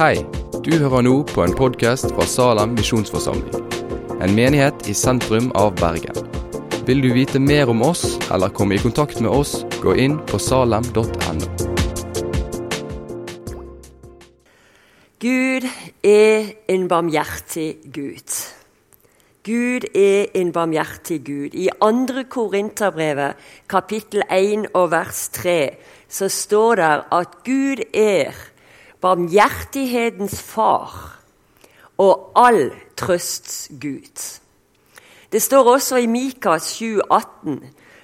Hei, du hører nå på en podkast fra Salem misjonsforsamling. En menighet i sentrum av Bergen. Vil du vite mer om oss eller komme i kontakt med oss, gå inn på salem.no. Gud er en barmhjertig Gud. Gud er en barmhjertig Gud. I 2. Korinterbrevet, kapittel 1 og vers 3, så står det at Gud er barmhjertighetens far og all trøsts Gud. Det står også i Mikas 7, 18,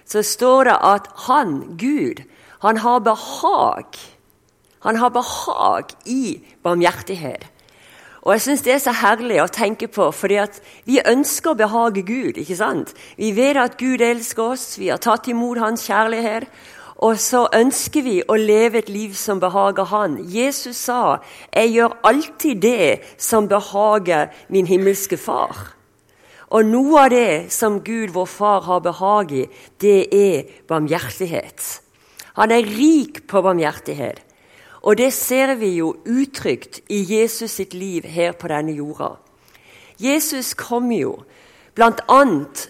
så står det at han, Gud, han har behag. Han har behag i barmhjertighet. Og jeg syns det er så herlig å tenke på, fordi vi ønsker å behage Gud. ikke sant? Vi vet at Gud elsker oss, vi har tatt imot Hans kjærlighet. Og så ønsker vi å leve et liv som behager Han. Jesus sa 'Jeg gjør alltid det som behager min himmelske Far'. Og noe av det som Gud, vår Far, har behag i, det er barmhjertighet. Han er rik på barmhjertighet. Og det ser vi jo uttrykt i Jesus sitt liv her på denne jorda. Jesus kom jo bl.a.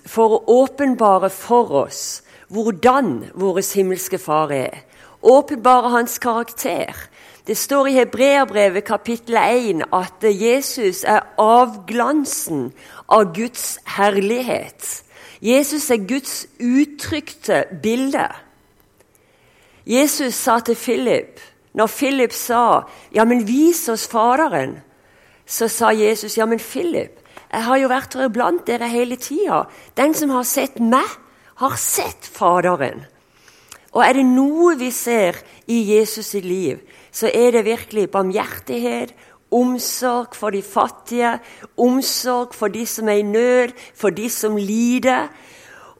for å åpenbare for oss hvordan vår himmelske Far er. Åpenbare hans karakter. Det står i Hebreabrevet kapittel 1 at Jesus er avglansen av Guds herlighet. Jesus er Guds uttrykte bilde. Jesus sa til Philip, når Philip sa 'Ja, men vis oss Faderen', så sa Jesus 'Ja, men Philip, jeg har jo vært her blant dere hele tida.' 'Den som har sett meg' har sett Faderen. Og er det noe vi ser i Jesus sitt liv, så er det virkelig barmhjertighet, omsorg for de fattige, omsorg for de som er i nød, for de som lider,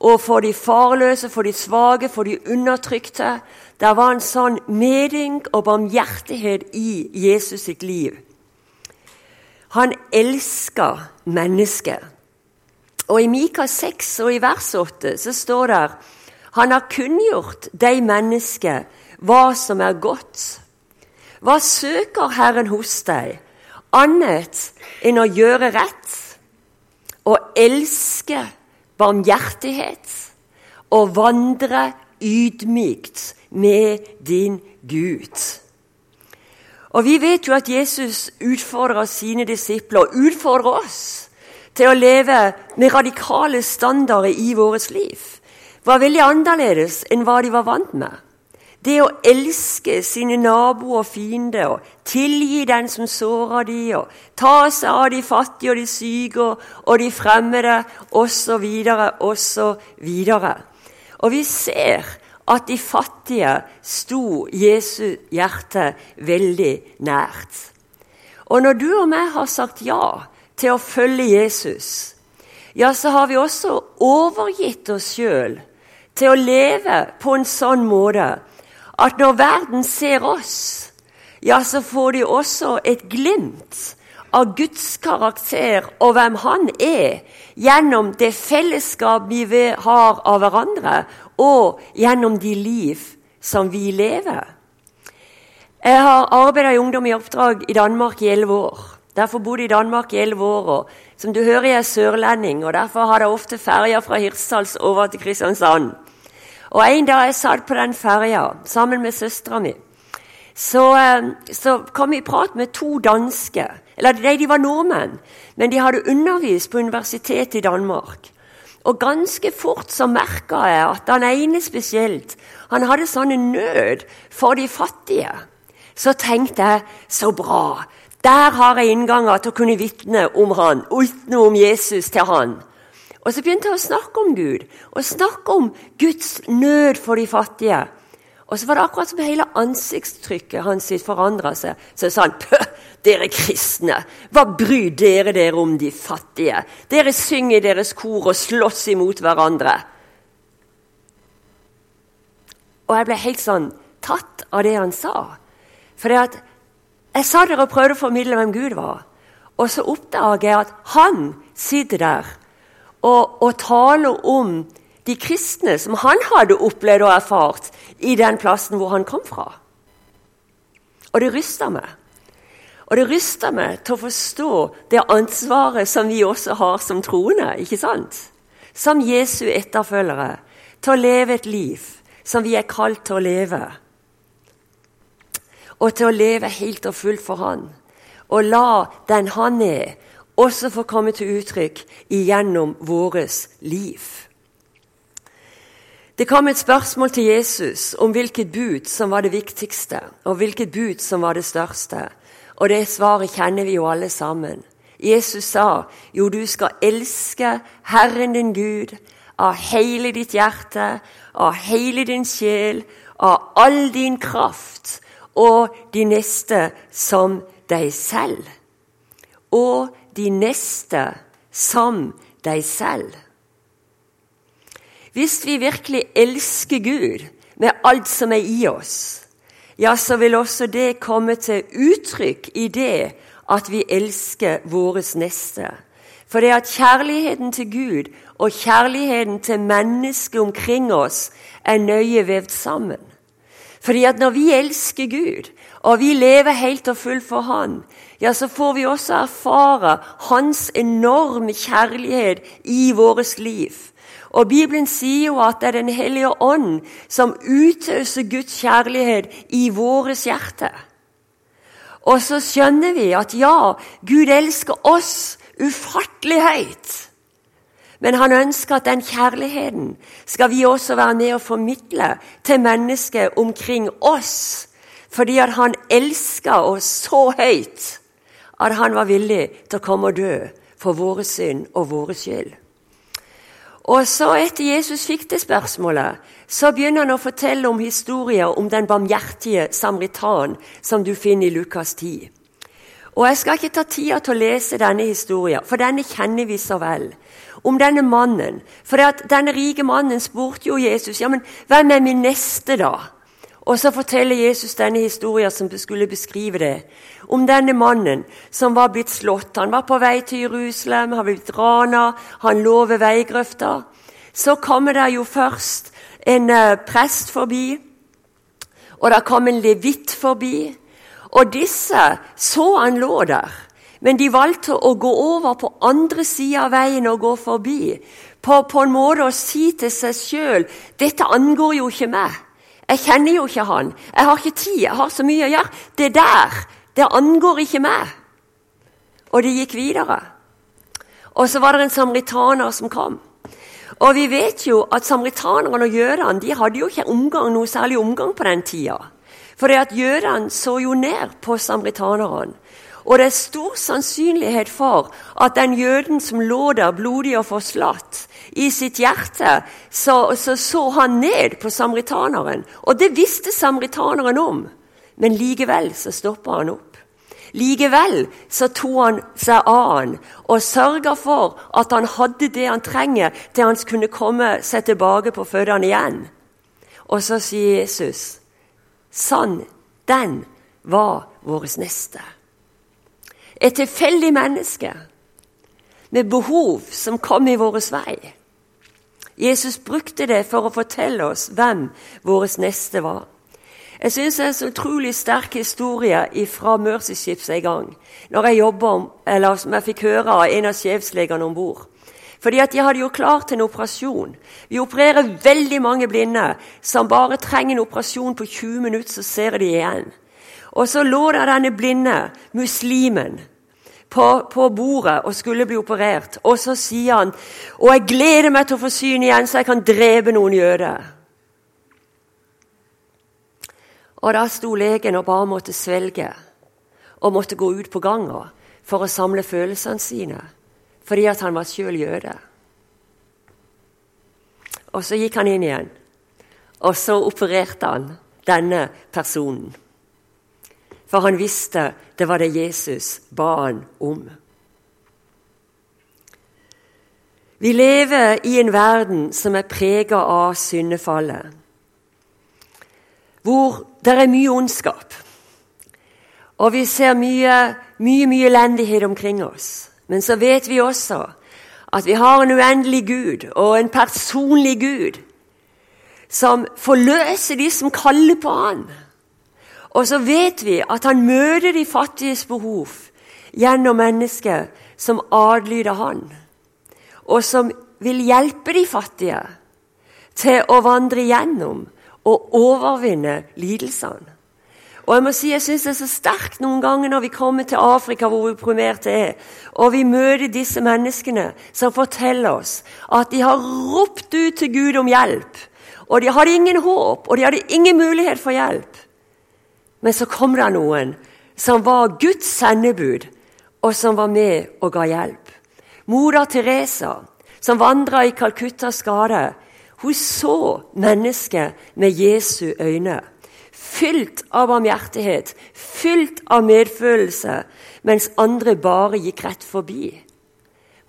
og for de farløse, for de svake, for de undertrykte. Det var en sånn meding og barmhjertighet i Jesus sitt liv. Han elsker mennesker. Og I Mika 6 og i vers 8 så står det han har kunngjort de mennesker hva som er godt. Hva søker Herren hos deg, annet enn å gjøre rett og elske barmhjertighet og vandre ydmykt med din Gud? Og Vi vet jo at Jesus utfordrer sine disipler og utfordrer oss til å leve med radikale standarder i vårt liv var veldig annerledes enn hva de var vant med. Det å elske sine naboer og fiender, og tilgi den som sårer de, og ta seg av de fattige og de syke og de fremmede, osv., osv. Og vi ser at de fattige sto Jesu hjerte veldig nært. Og når du og meg har sagt ja til å følge Jesus, ja, så har vi også overgitt oss sjøl til å leve på en sånn måte at når verden ser oss, ja, så får de også et glimt av Guds karakter og hvem Han er, gjennom det fellesskap vi har av hverandre, og gjennom de liv som vi lever. Jeg har arbeidet i Ungdom i oppdrag i Danmark i elleve år. Derfor bodde jeg i Danmark i elleve år. og Som du hører, jeg er sørlending, og derfor har jeg ofte ferja fra Hirtshals over til Kristiansand. Og En dag jeg satt på den ferja sammen med søstera mi, så, eh, så, kom jeg i prat med to danske. Eller de, de var nordmenn, men de hadde undervist på universitetet i Danmark. Og ganske fort så merka jeg at han ene spesielt han hadde sånn nød for de fattige. Så tenkte jeg så bra. Der har jeg innganger til å kunne vitne om han, vitne om Jesus til han. Og så begynte jeg å snakke om Gud, og snakke om Guds nød for de fattige. Og så var det akkurat som hele ansiktstrykket hans forandra seg. Så sa han Pøh, dere kristne, hva bryr dere dere om de fattige? Dere synger deres kor og slåss imot hverandre. Og jeg ble helt sånn tatt av det han sa. For det at jeg satt der og prøvde å formidle hvem Gud var. Og så oppdager jeg at han sitter der og, og, taler om de kristne som han hadde opplevd og erfart i den plassen hvor han kom fra. Og det ryster meg. Og det ryster meg til å forstå det ansvaret som vi også har som troende. ikke sant? Som Jesu etterfølgere. Til å leve et liv som vi er kalt til å leve. Og til å leve helt og fullt for Han. Og la den Han er, også få komme til uttrykk igjennom vårt liv. Det kom et spørsmål til Jesus om hvilket bud som var det viktigste, og hvilket bud som var det største. Og det svaret kjenner vi jo alle sammen. Jesus sa jo, du skal elske Herren din Gud av hele ditt hjerte, av hele din sjel, av all din kraft, og de neste som deg selv. Og de neste som deg selv. Hvis vi virkelig elsker Gud med alt som er i oss, ja, så vil også det komme til uttrykk i det at vi elsker våres neste. For det at kjærligheten til Gud og kjærligheten til mennesket omkring oss er nøye vevd sammen. Fordi at når vi elsker Gud, og vi lever helt og fullt for Han, ja, så får vi også erfare Hans enorme kjærlighet i vårt liv. Og Bibelen sier jo at det er Den hellige ånd som utøser Guds kjærlighet i våre hjerte. Og så skjønner vi at ja, Gud elsker oss ufattelig høyt. Men han ønsker at den kjærligheten skal vi også være med å formidle til mennesker omkring oss. Fordi at han elsker oss så høyt at han var villig til å komme og dø for våre synd og våre skyld. Og så Etter Jesus fikk det spørsmålet, så begynner han å fortelle om historier om den barmhjertige samaritan som du finner i Lukas 10. Og Jeg skal ikke ta tida til å lese denne historien, for denne kjenner vi så vel. Om denne mannen. For denne rike mannen spurte jo Jesus ja, men hvem er min neste, da? Og så forteller Jesus denne historien som skulle beskrive det. Om denne mannen som var blitt slått. Han var på vei til Jerusalem, han var blitt rana, han lå ved veigrøfta. Så kommer det jo først en uh, prest forbi, og det kom en levitt forbi. Og disse så han lå der, men de valgte å gå over på andre sida av veien og gå forbi. På, på en måte å si til seg sjøl 'Dette angår jo ikke meg'. Jeg kjenner jo ikke han. Jeg har ikke tid. Jeg har så mye å gjøre. Det der, det angår ikke meg. Og de gikk videre. Og så var det en samritaner som kom. Og vi vet jo at samritanerne og jødene de hadde jo ikke omgang, noe særlig omgang på den tida. For at jødene så jo ned på samaritanerne. Og det er stor sannsynlighet for at den jøden som lå der blodig og forslatt, i sitt hjerte så, så, så han ned på samaritaneren. Og det visste samaritaneren om, men likevel så stoppa han opp. Likevel så tok han seg av han og sørga for at han hadde det han trenger til han kunne komme seg tilbake på føttene igjen. Og så sier Jesus, sann, den var vår neste. Et tilfeldig menneske med behov som kom i vår vei. Jesus brukte det for å fortelle oss hvem vår neste var. Jeg syns det er en så utrolig sterk historie fra Mercy en gang. Når jeg om, eller som jeg fikk høre av en av sjefslegene om bord. Fordi at De hadde jo klart en operasjon. Vi opererer veldig mange blinde som bare trenger en operasjon på 20 minutter, så ser de igjen. Og så lå der denne blinde muslimen på, på, bordet og skulle bli operert. Og så sier han og jeg gleder meg til å få syn igjen, så jeg kan drepe noen jøder. Og da sto legen og bare måtte svelge og måtte gå ut på ganga for å samle følelsene sine, fordi at han var sjøl jøde. Og så gikk han inn igjen, og så opererte han denne personen. For han visste det var det Jesus ba han om. Vi lever i en verden som er prega av syndefallet. Hvor det er mye ondskap. Og vi ser mye, mye, mye elendighet omkring oss. Men så vet vi også at vi har en uendelig Gud og en personlig Gud som forløser de som kaller på Han Og så vet vi at han møter de fattiges behov gjennom mennesker som adlyder han, og som vil hjelpe de fattige til å vandre gjennom og overvinne lidelsene. Og Jeg må si, jeg syns det er så sterkt noen ganger når vi kommer til Afrika, hvor vi primerte er, og vi møter disse menneskene som forteller oss at de har ropt ut til Gud om hjelp. Og de hadde ingen håp, og de hadde ingen mulighet for hjelp. Men så kom det noen som var Guds sendebud, og som var med og ga hjelp. Moder Teresa, som vandra i Calcuttas gate, hun så mennesket med Jesu øyne fylt av barmhjertighet, fylt av medfølelse, mens andre bare gikk rett forbi.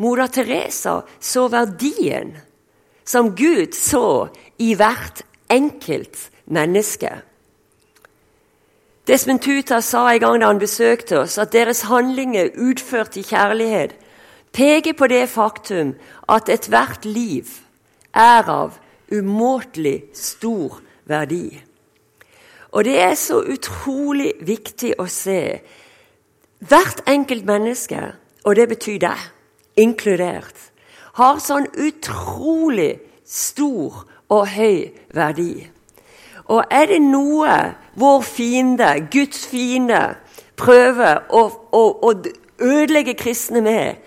Moder Teresa så verdien som Gud så i hvert enkelt menneske. Desmond Tuta sa en gang da han besøkte oss, at deres handlinger utført i kjærlighet peker på det faktum at ethvert liv er av umåtelig stor verdi. Og det er så utrolig viktig å se. Hvert enkelt menneske, og det betyr deg, inkludert, har sånn utrolig stor og høy verdi. Og er det noe vår fiende, Guds fiende, prøver å, å, å ødelegge kristne med,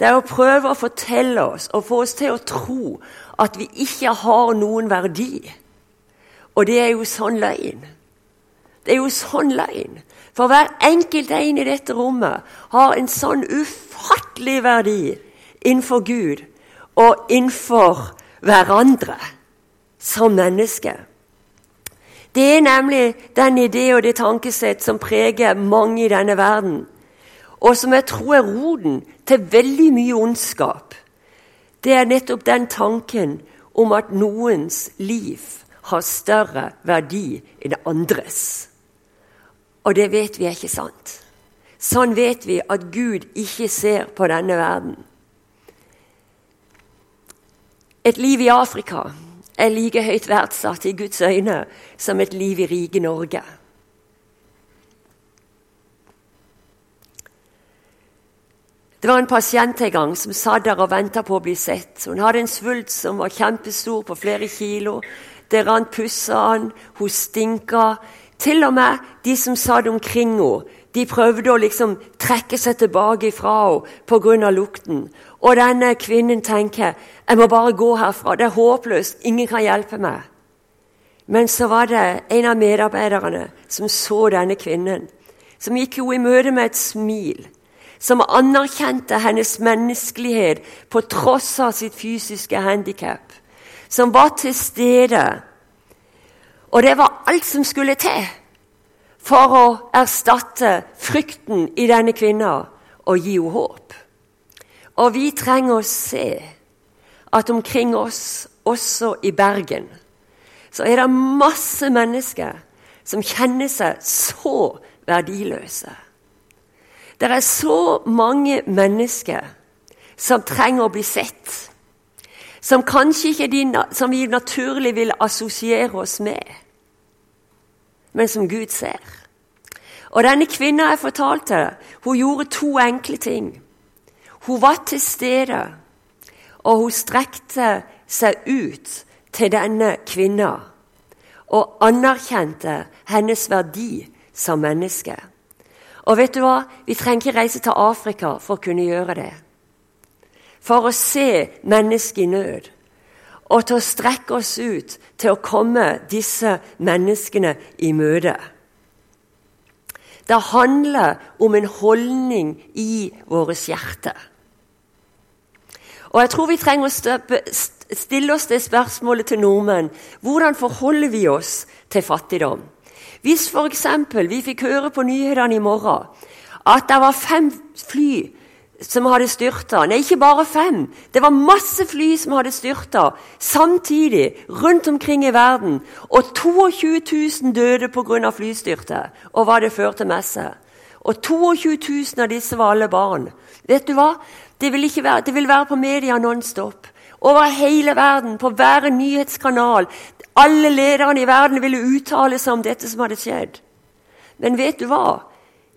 det er å prøve å fortelle oss og få oss til å tro at vi ikke har noen verdi. Og det er jo sånn løgn. Det er jo sånn løgn. For hver enkelt en i dette rommet har en sånn ufattelig verdi innenfor Gud og innenfor hverandre som mennesker. Det er nemlig den idé og det tankesett som preger mange i denne verden, og som jeg tror er roden til veldig mye ondskap. Det er nettopp den tanken om at noens liv har større verdi enn andres. Og det vet vi er ikke sant. Sånn vet vi at Gud ikke ser på denne verden. Et liv i Afrika er like høyt verdsatt i Guds øyne som et liv i rike Norge. Det var en pasient en gang som satt der og venta på å bli sett. Hun hadde en svulst som var kjempestor, på flere kilo. Det rant puss av den, hun stinka. Til og med de som satt omkring henne, de prøvde å liksom trekke seg tilbake fra henne pga. lukten. Og denne kvinnen tenker jeg må bare gå herfra, det er håpløst, ingen kan hjelpe meg. Men så var det en av medarbeiderne som så denne kvinnen, som gikk henne i møte med et smil, som anerkjente hennes menneskelighet på tross av sitt fysiske handikap, som var til stede og det var alt som skulle til for å erstatte frykten i denne kvinna og gi henne håp. Og vi trenger å se at omkring oss, også i Bergen, så er det masse mennesker som kjenner seg så verdiløse. Det er så mange mennesker som trenger å bli sett som kanskje ikke de, som vi naturlig vil assosiere oss med, men som Gud ser. Og denne kvinna jeg fortalte, hun gjorde to enkle ting. Hun var til stede, og hun strekte seg ut til denne kvinna og anerkjente hennes verdi som menneske. Og vet du hva? Vi trenger ikke reise til Afrika for å kunne gjøre det for å se mennesket i nød. Og til å strekke oss ut til å komme disse menneskene i møte. Det handler om en holdning i vårt hjerte. Og jeg tror vi trenger å stille oss det spørsmålet til nordmenn. Hvordan forholder vi oss til fattigdom? Hvis f.eks. vi fikk høre på nyhetene i morgen at det var fem fly som hadde styrta. Nei, ikke bare fem. Det var masse fly som hadde styrta samtidig rundt omkring i verden. Og 22 000 døde pga. flystyrtet og hva det førte med seg. Og 22 000 av disse var alle barn. Vet du hva? Det vil, være, det vil være på media nonstop. Over hele verden, på hver nyhetskanal. Alle lederne i verden ville uttale seg om dette som hadde skjedd. Men vet du hva?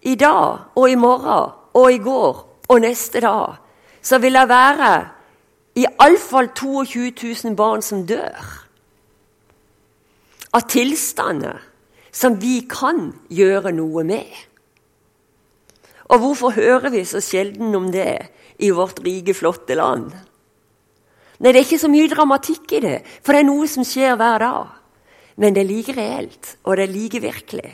I dag og i morgen og i går og neste dag så vil det være iallfall 22 000 barn som dør. Av tilstander som vi kan gjøre noe med. Og hvorfor hører vi så sjelden om det i vårt rike, flotte land? Nei, det er ikke så mye dramatikk i det, for det er noe som skjer hver dag. Men det er like reelt, og det er like virkelig.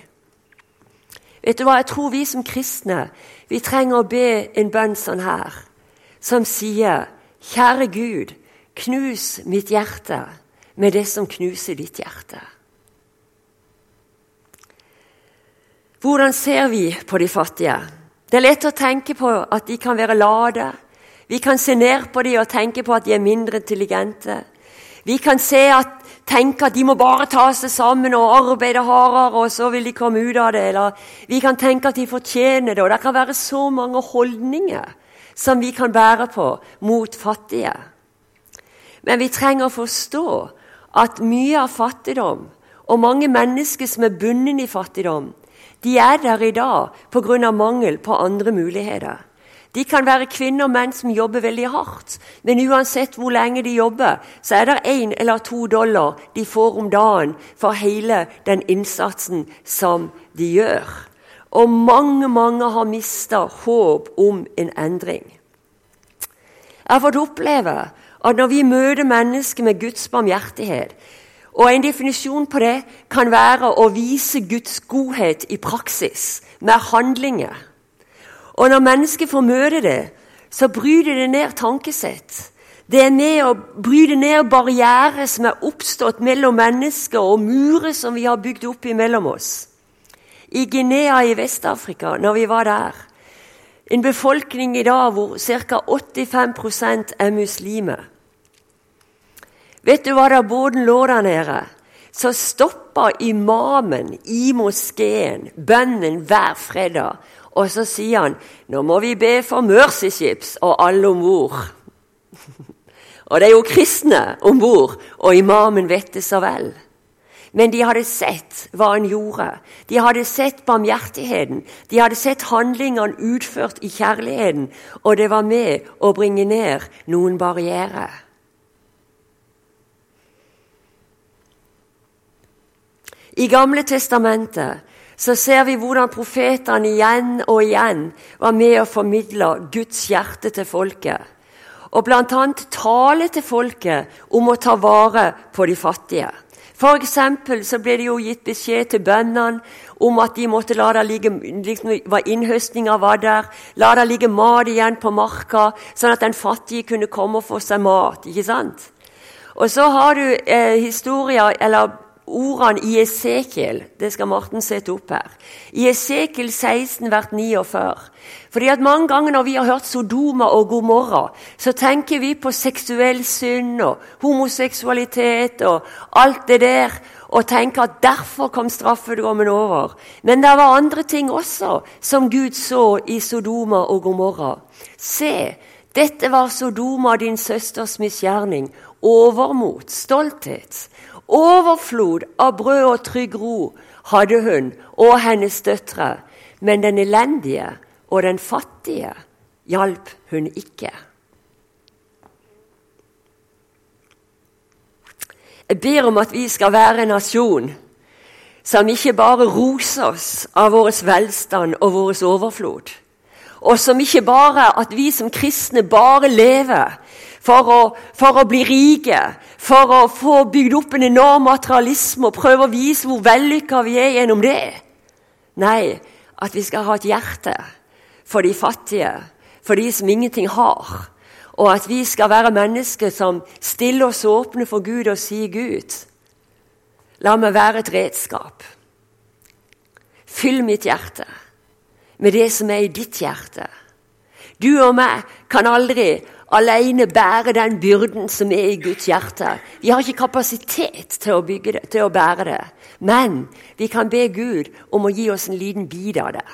Vet du hva, Jeg tror vi som kristne vi trenger å be en bønn sånn her, som sier Kjære Gud, knus mitt hjerte med det som knuser ditt hjerte. Hvordan ser vi på de fattige? Det er lett å tenke på at de kan være lade. Vi kan se ned på dem og tenke på at de er mindre intelligente. Vi kan se at, tenke at de må bare ta seg sammen og arbeide hardere, og så vil de komme ut av det. Eller vi kan tenke at de fortjener det. Og det kan være så mange holdninger som vi kan bære på mot fattige. Men vi trenger å forstå at mye av fattigdom, og mange mennesker som er bundet i fattigdom, de er der i dag pga. mangel på andre muligheter. De kan være kvinner og menn som jobber veldig hardt, men uansett hvor lenge de jobber, så er det én eller to dollar de får om dagen for hele den innsatsen som de gjør. Og mange, mange har mista håp om en endring. Jeg har fått oppleve at når vi møter mennesker med Guds barmhjertighet, og En definisjon på det kan være å vise Guds godhet i praksis, med handlinger. Og Når mennesket får møte det, så bryter det ned tankesett. Det er med å bryte ned barrierer som er oppstått mellom mennesker, og murer som vi har bygd opp imellom oss. I Guinea i Vest-Afrika, når vi var der En befolkning i dag hvor ca. 85% er muslimer. Vet du hva da båten lå der nede? Så stoppa imamen i moskeen bønnen hver fredag. Og så sier han nå må vi be for Mercy Ships og alle om bord. og det er jo kristne om bord, og imamen vet det så vel. Men de hadde sett hva han gjorde. De hadde sett barmhjertigheten. De hadde sett handlingene utført i kjærligheten, og det var med å bringe ned noen barrierer. I Gamle testamentet så ser vi hvordan profetene igjen og igjen var med å formidle Guds hjerte til folket. Og bl.a. tale til folket om å ta vare på de fattige. For så ble det jo gitt beskjed til bøndene om at de måtte la det ligge liksom, hva innhøstninga var der, la det ligge mat igjen på marka, sånn at den fattige kunne komme og få seg mat. ikke sant? Og så har du eh, historier, eller ordene i Esekiel Det skal Morten sette opp her. I Esekiel 16, hvert 49. Fordi at Mange ganger når vi har hørt Sodoma og Gomorra, så tenker vi på seksuell synd og homoseksualitet og alt det der, og tenker at derfor kom straffedommen over. Men det var andre ting også som Gud så i Sodoma og Gomorra. Se, dette var Sodoma, din søsters misgjerning, overmot, stolthet. Overflod av brød og trygg ro hadde hun og hennes døtre, men den elendige og den fattige hjalp hun ikke. Jeg ber om at vi skal være en nasjon som ikke bare roser oss av vår velstand og vår overflod, og som ikke bare at vi som kristne bare lever for å, for å bli rike, for å få bygd opp en enorm materialisme og prøve å vise hvor vellykka vi er gjennom det. Nei, at vi skal ha et hjerte for de fattige, for de som ingenting har. Og at vi skal være mennesker som stiller oss åpne for Gud og sier, 'Gud, la meg være et redskap.' Fyll mitt hjerte med det som er i ditt hjerte. Du og meg kan aldri alene bære den byrden som er i Guds hjerte. Vi har ikke kapasitet til å, det, til å bære det. Men vi kan be Gud om å gi oss en liten bit av det.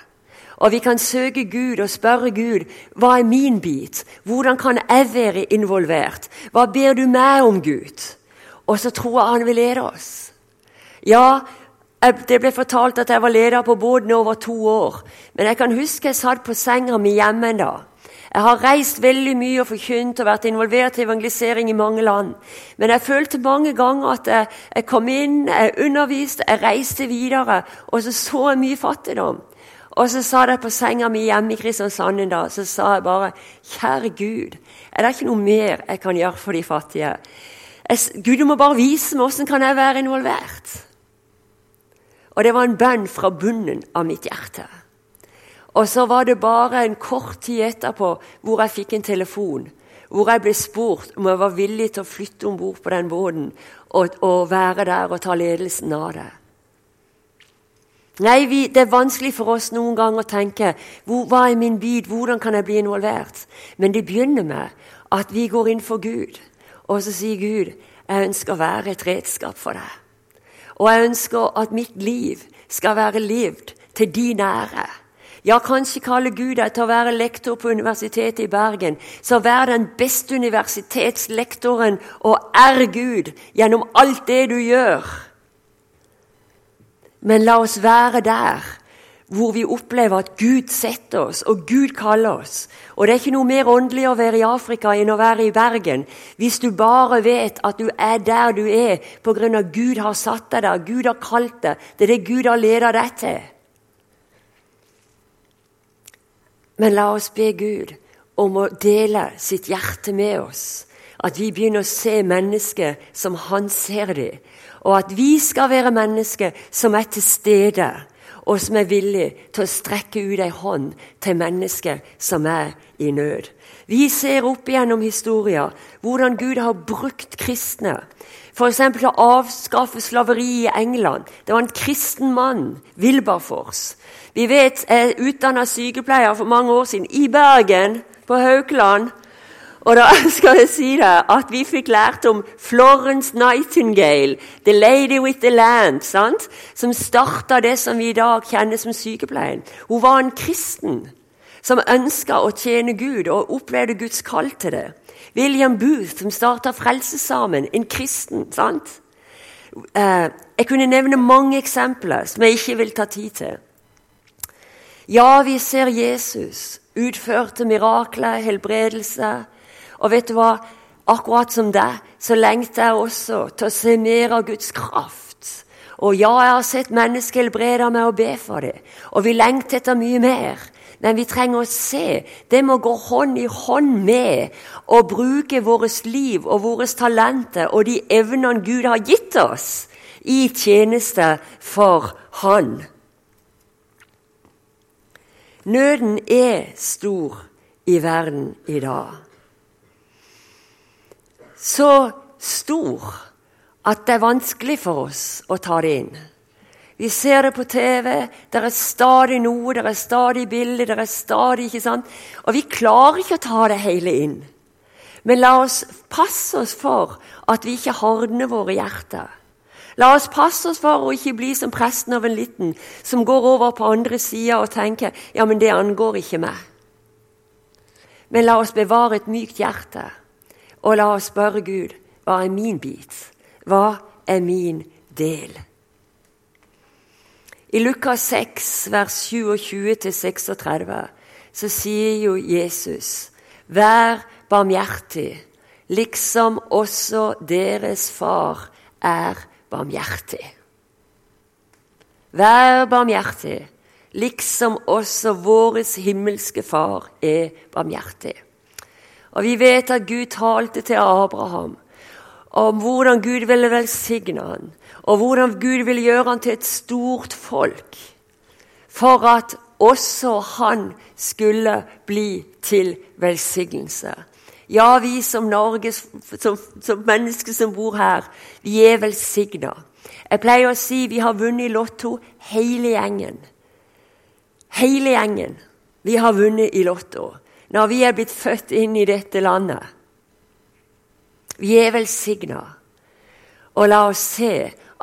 Og vi kan søke Gud og spørre Gud hva er min bit? Hvordan kan jeg være involvert? Hva ber du meg om, Gud? Og så tror jeg han vil lede oss. Ja, Det ble fortalt at jeg var leder på båten over to år. Men jeg kan huske jeg satt på senga mi hjemme en dag. Jeg har reist veldig mye og forkynt og vært involvert i evangelisering i mange land. Men jeg følte mange ganger at jeg, jeg kom inn, jeg underviste, jeg reiste videre, og så så jeg mye fattigdom. Og så sa jeg på senga mi hjemme i Kristiansand en dag, så sa jeg bare Kjære Gud, er det ikke noe mer jeg kan gjøre for de fattige? Jeg, Gud, du må bare vise meg åssen kan jeg være involvert. Og det var en bønn fra bunnen av mitt hjerte. Og så var det bare en kort tid etterpå hvor jeg fikk en telefon. Hvor jeg ble spurt om jeg var villig til å flytte om bord på den båten og, og, være der og ta ledelsen av det. Nei, vi, Det er vanskelig for oss noen ganger å tenke hvor, hva er min bit, hvordan kan jeg bli involvert? Men det begynner med at vi går inn for Gud, og så sier Gud jeg ønsker å være et redskap for deg. Og jeg ønsker at mitt liv skal være levd til din ære. Ja, kanskje kaller Gud deg til å være lektor på Universitetet i Bergen. Så vær den beste universitetslektoren og er Gud gjennom alt det du gjør. Men la oss være der hvor vi opplever at Gud setter oss, og Gud kaller oss. Og det er ikke noe mer åndelig å være i Afrika enn å være i Bergen. Hvis du bare vet at du er der du er pga. Gud har satt deg der, Gud har kalt deg. Det er det Gud har ledet deg til. Men la oss be Gud om å dele sitt hjerte med oss. At vi begynner å se mennesker som han ser dem. Og at vi skal være mennesker som er til stede, og som er villige til å strekke ut ei hånd til mennesker som er i nød. Vi ser opp igjennom historier hvordan Gud har brukt kristne. F.eks. å avskaffe slaveri i England. Det var en kristen mann, Wilberforce, vi vet jeg er utdanna sykepleier for mange år siden i Bergen, på Haukeland. Og da skal jeg si det, at vi fikk lært om Florence Nightingale, 'The Lady with the Land', sant? som starta det som vi i dag kjenner som sykepleien. Hun var en kristen som ønska å tjene Gud og opplevde Guds kall til det. William Booth, som starta Frelsesarmen, en kristen. sant? Eh, jeg kunne nevne mange eksempler som jeg ikke vil ta tid til. Ja, vi ser Jesus utførte mirakler, helbredelse. Og vet du hva? Akkurat som deg, så lengter jeg også til å se mer av Guds kraft. Og ja, jeg har sett mennesker helbrede meg og be for det. Og vi lengter etter mye mer. Men vi trenger å se. Det må gå hånd i hånd med å bruke vårt liv og våre talenter og de evnene Gud har gitt oss, i tjeneste for Han. Nøden er stor i verden i dag. Så stor at det er vanskelig for oss å ta det inn. Vi ser det på TV, det er stadig noe, det er stadig bilder, det er stadig ikke sant? Og vi klarer ikke å ta det hele inn. Men la oss passe oss for at vi ikke hardner våre hjerter. La oss passe oss for å ikke bli som presten av en liten, som går over på andre sida og tenker ja, men det angår ikke meg. Men la oss bevare et mykt hjerte, og la oss spørre Gud hva er min bit? Hva er min del? I Lukas 6, vers 27-36, så sier jo Jesus, vær barmhjertig, liksom også deres far er barmhjertig barmhjertig. Vær barmhjertig, liksom også vår himmelske Far er barmhjertig. Og Vi vet at Gud talte til Abraham om hvordan Gud ville velsigne han, og hvordan Gud ville gjøre han til et stort folk, for at også han skulle bli til velsignelse. Ja, vi som Norge, som, som mennesker som bor her, vi er velsigna. Jeg pleier å si vi har vunnet i Lotto hele gjengen. Hele gjengen. Vi har vunnet i Lotto når vi er blitt født inn i dette landet. Vi er velsigna. Og la oss se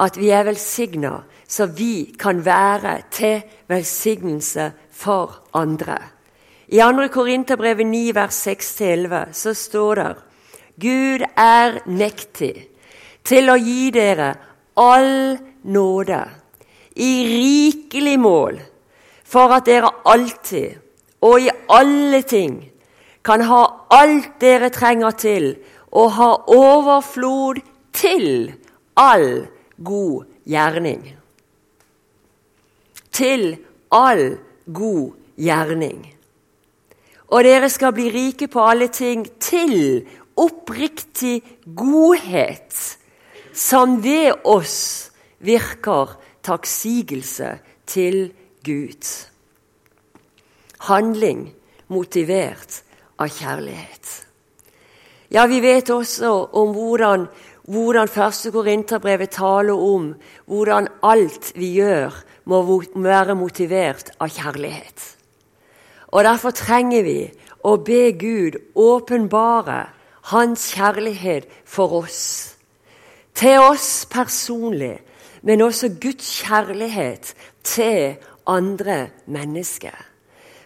at vi er velsigna, så vi kan være til velsignelse for andre. I 2. Korinterbrevet 9, vers 6-11 så står det Gud er mektig til å gi dere all nåde i rikelig mål for at dere alltid og i alle ting kan ha alt dere trenger til, og ha overflod til all god gjerning. Til all god gjerning. Og dere skal bli rike på alle ting til oppriktig godhet, som ved oss virker takksigelse til Gud. Handling motivert av kjærlighet. Ja, vi vet også om hvordan, hvordan første Korinterbrevet taler om hvordan alt vi gjør, må være motivert av kjærlighet. Og Derfor trenger vi å be Gud åpenbare hans kjærlighet for oss. Til oss personlig, men også Guds kjærlighet til andre mennesker.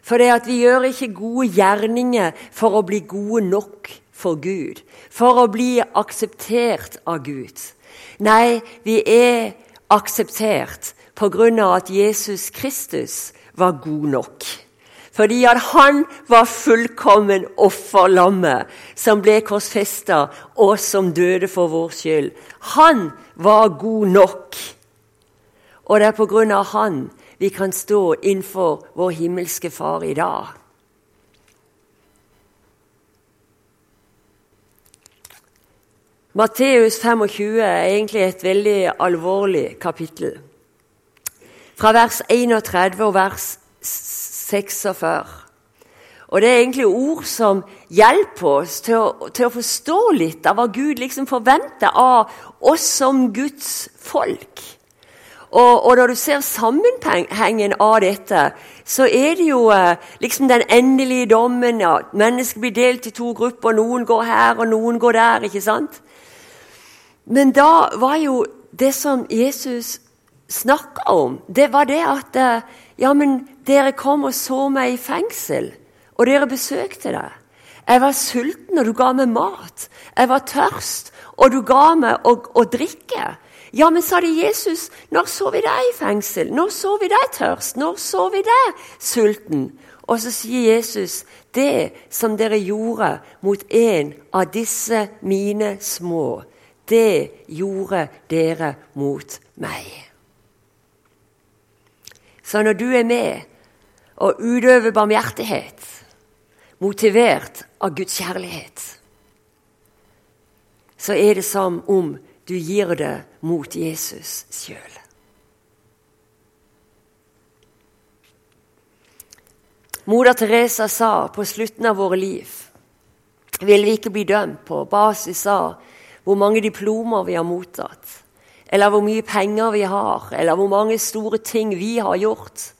For det at vi gjør ikke gode gjerninger for å bli gode nok for Gud, for å bli akseptert av Gud. Nei, vi er akseptert på grunn av at Jesus Kristus var god nok. Fordi at han var fullkommen offerlammet som ble korsfesta, og som døde for vår skyld. Han var god nok. Og det er på grunn av han vi kan stå innenfor vår himmelske Far i dag. Matteus 25 er egentlig et veldig alvorlig kapittel. Fra vers 31 og vers 46. Og Det er egentlig ord som hjelper oss til å, til å forstå litt av hva Gud liksom forventer av oss som Guds folk. Og, og, når du ser sammenhengen av dette, så er det jo eh, liksom den endelige dommen. Ja, mennesker blir delt i to grupper. Noen går her, og noen går der. ikke sant? Men da var jo det som Jesus snakka om, det var det at eh, Ja, men dere kom og så meg i fengsel, og dere besøkte det. Jeg var sulten, og du ga meg mat. Jeg var tørst, og du ga meg å, å drikke. Ja, men sa de Jesus, når så vi deg i fengsel? Når så vi deg tørst? Når så vi deg sulten? Og så sier Jesus, det som dere gjorde mot en av disse mine små, det gjorde dere mot meg. Så når du er med og utøver barmhjertighet, motivert av Guds kjærlighet, så er det som om du gir det mot Jesus sjøl. Moder Teresa sa på slutten av våre liv vil vi ikke bli dømt på basis av hvor mange diplomer vi har mottatt, eller hvor mye penger vi har, eller hvor mange store ting vi har gjort.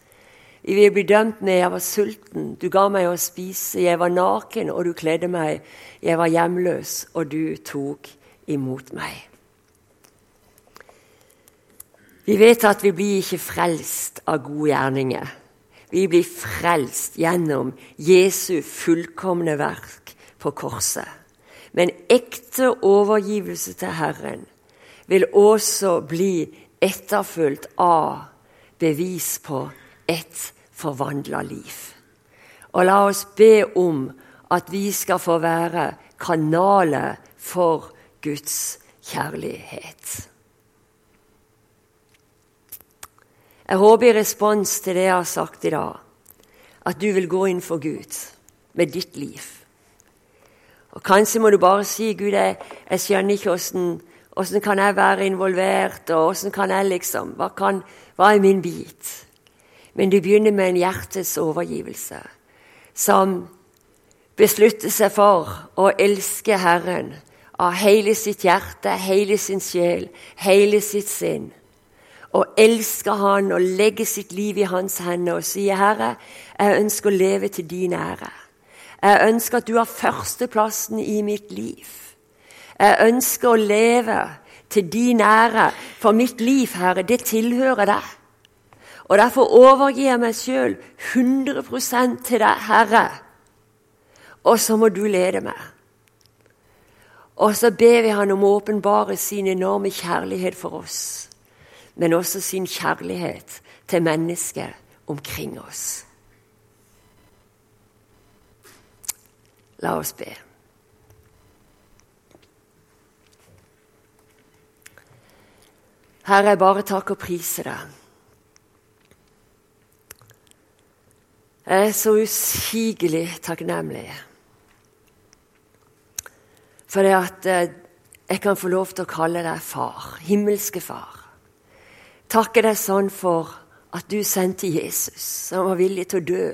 Vi vil bli dømt med 'jeg var sulten, du ga meg å spise', 'jeg var naken, og du kledde meg', 'jeg var hjemløs, og du tok imot meg'. Vi vet at vi blir ikke frelst av gode gjerninger. Vi blir frelst gjennom Jesu fullkomne verk på korset. Men ekte overgivelse til Herren vil også bli etterfulgt av bevis på et forvandla liv. Og la oss be om at vi skal få være kanaler for Guds kjærlighet. Jeg håper i respons til det jeg har sagt i dag, at du vil gå inn for Gud med ditt liv. Og Kanskje må du bare si Gud, jeg, jeg skjønner ikke åssen, åssen kan jeg være involvert, og åssen kan jeg liksom hva, kan, hva er min bit? Men du begynner med en hjertets overgivelse, som beslutter seg for å elske Herren av hele sitt hjerte, hele sin sjel, hele sitt sinn og elsker han og legger sitt liv i hans hender og sier, 'Herre, jeg ønsker å leve til din ære.' 'Jeg ønsker at du har førsteplassen i mitt liv.' 'Jeg ønsker å leve til din ære, for mitt liv, Herre, det tilhører deg.' Og Derfor overgir jeg meg sjøl 100 til deg, Herre. Og så må du lede meg. Og så ber vi Han om å åpenbare sin enorme kjærlighet for oss men også sin kjærlighet til mennesket omkring oss. La oss be. Herre, jeg bare takker og priser deg. Jeg er så usigelig takknemlig for det at eh, jeg kan få lov til å kalle deg far, himmelske far. Takke deg sånn for at du sendte Jesus, som var villig til å dø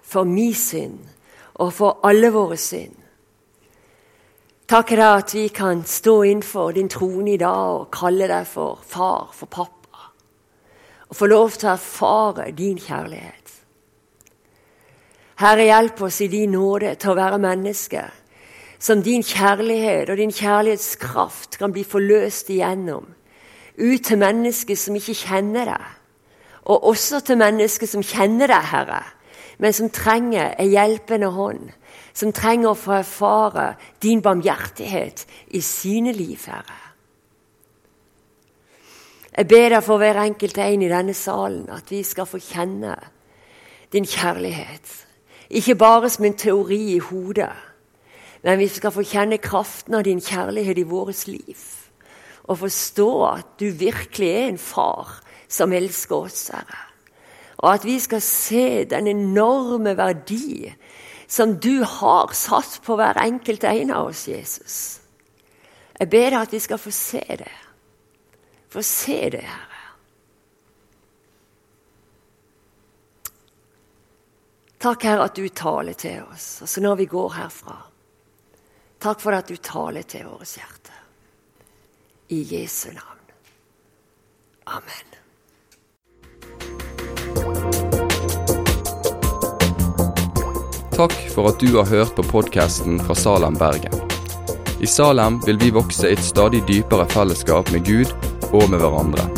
for min synd og for alle våre synd. Takk deg at vi kan stå innenfor din trone i dag og kalle deg for far, for pappa. Og få lov til å erfare din kjærlighet. Herre, hjelp oss i din nåde til å være mennesker som din kjærlighet og din kjærlighetskraft kan bli forløst igjennom. Ut til mennesker som ikke kjenner deg, og også til mennesker som kjenner deg, Herre men som trenger en hjelpende hånd. Som trenger å få erfare din barmhjertighet i sine liv, Herre. Jeg ber deg for hver enkelt en i denne salen at vi skal få kjenne din kjærlighet. Ikke bare som en teori i hodet, men vi skal få kjenne kraften av din kjærlighet i vårt liv. Og forstå at du virkelig er en far som elsker oss, Herre. Og at vi skal se den enorme verdi som du har satt på hver enkelt en av oss, Jesus. Jeg ber deg at vi skal få se det. Få se det, Herre. Takk, Herre, at du taler til oss, altså når vi går herfra. Takk for at du taler til vårt hjerte. I Jesu navn. Amen. Takk for at du har hørt på podkasten fra Salem, Bergen. I Salem vil vi vokse i et stadig dypere fellesskap med Gud og med hverandre.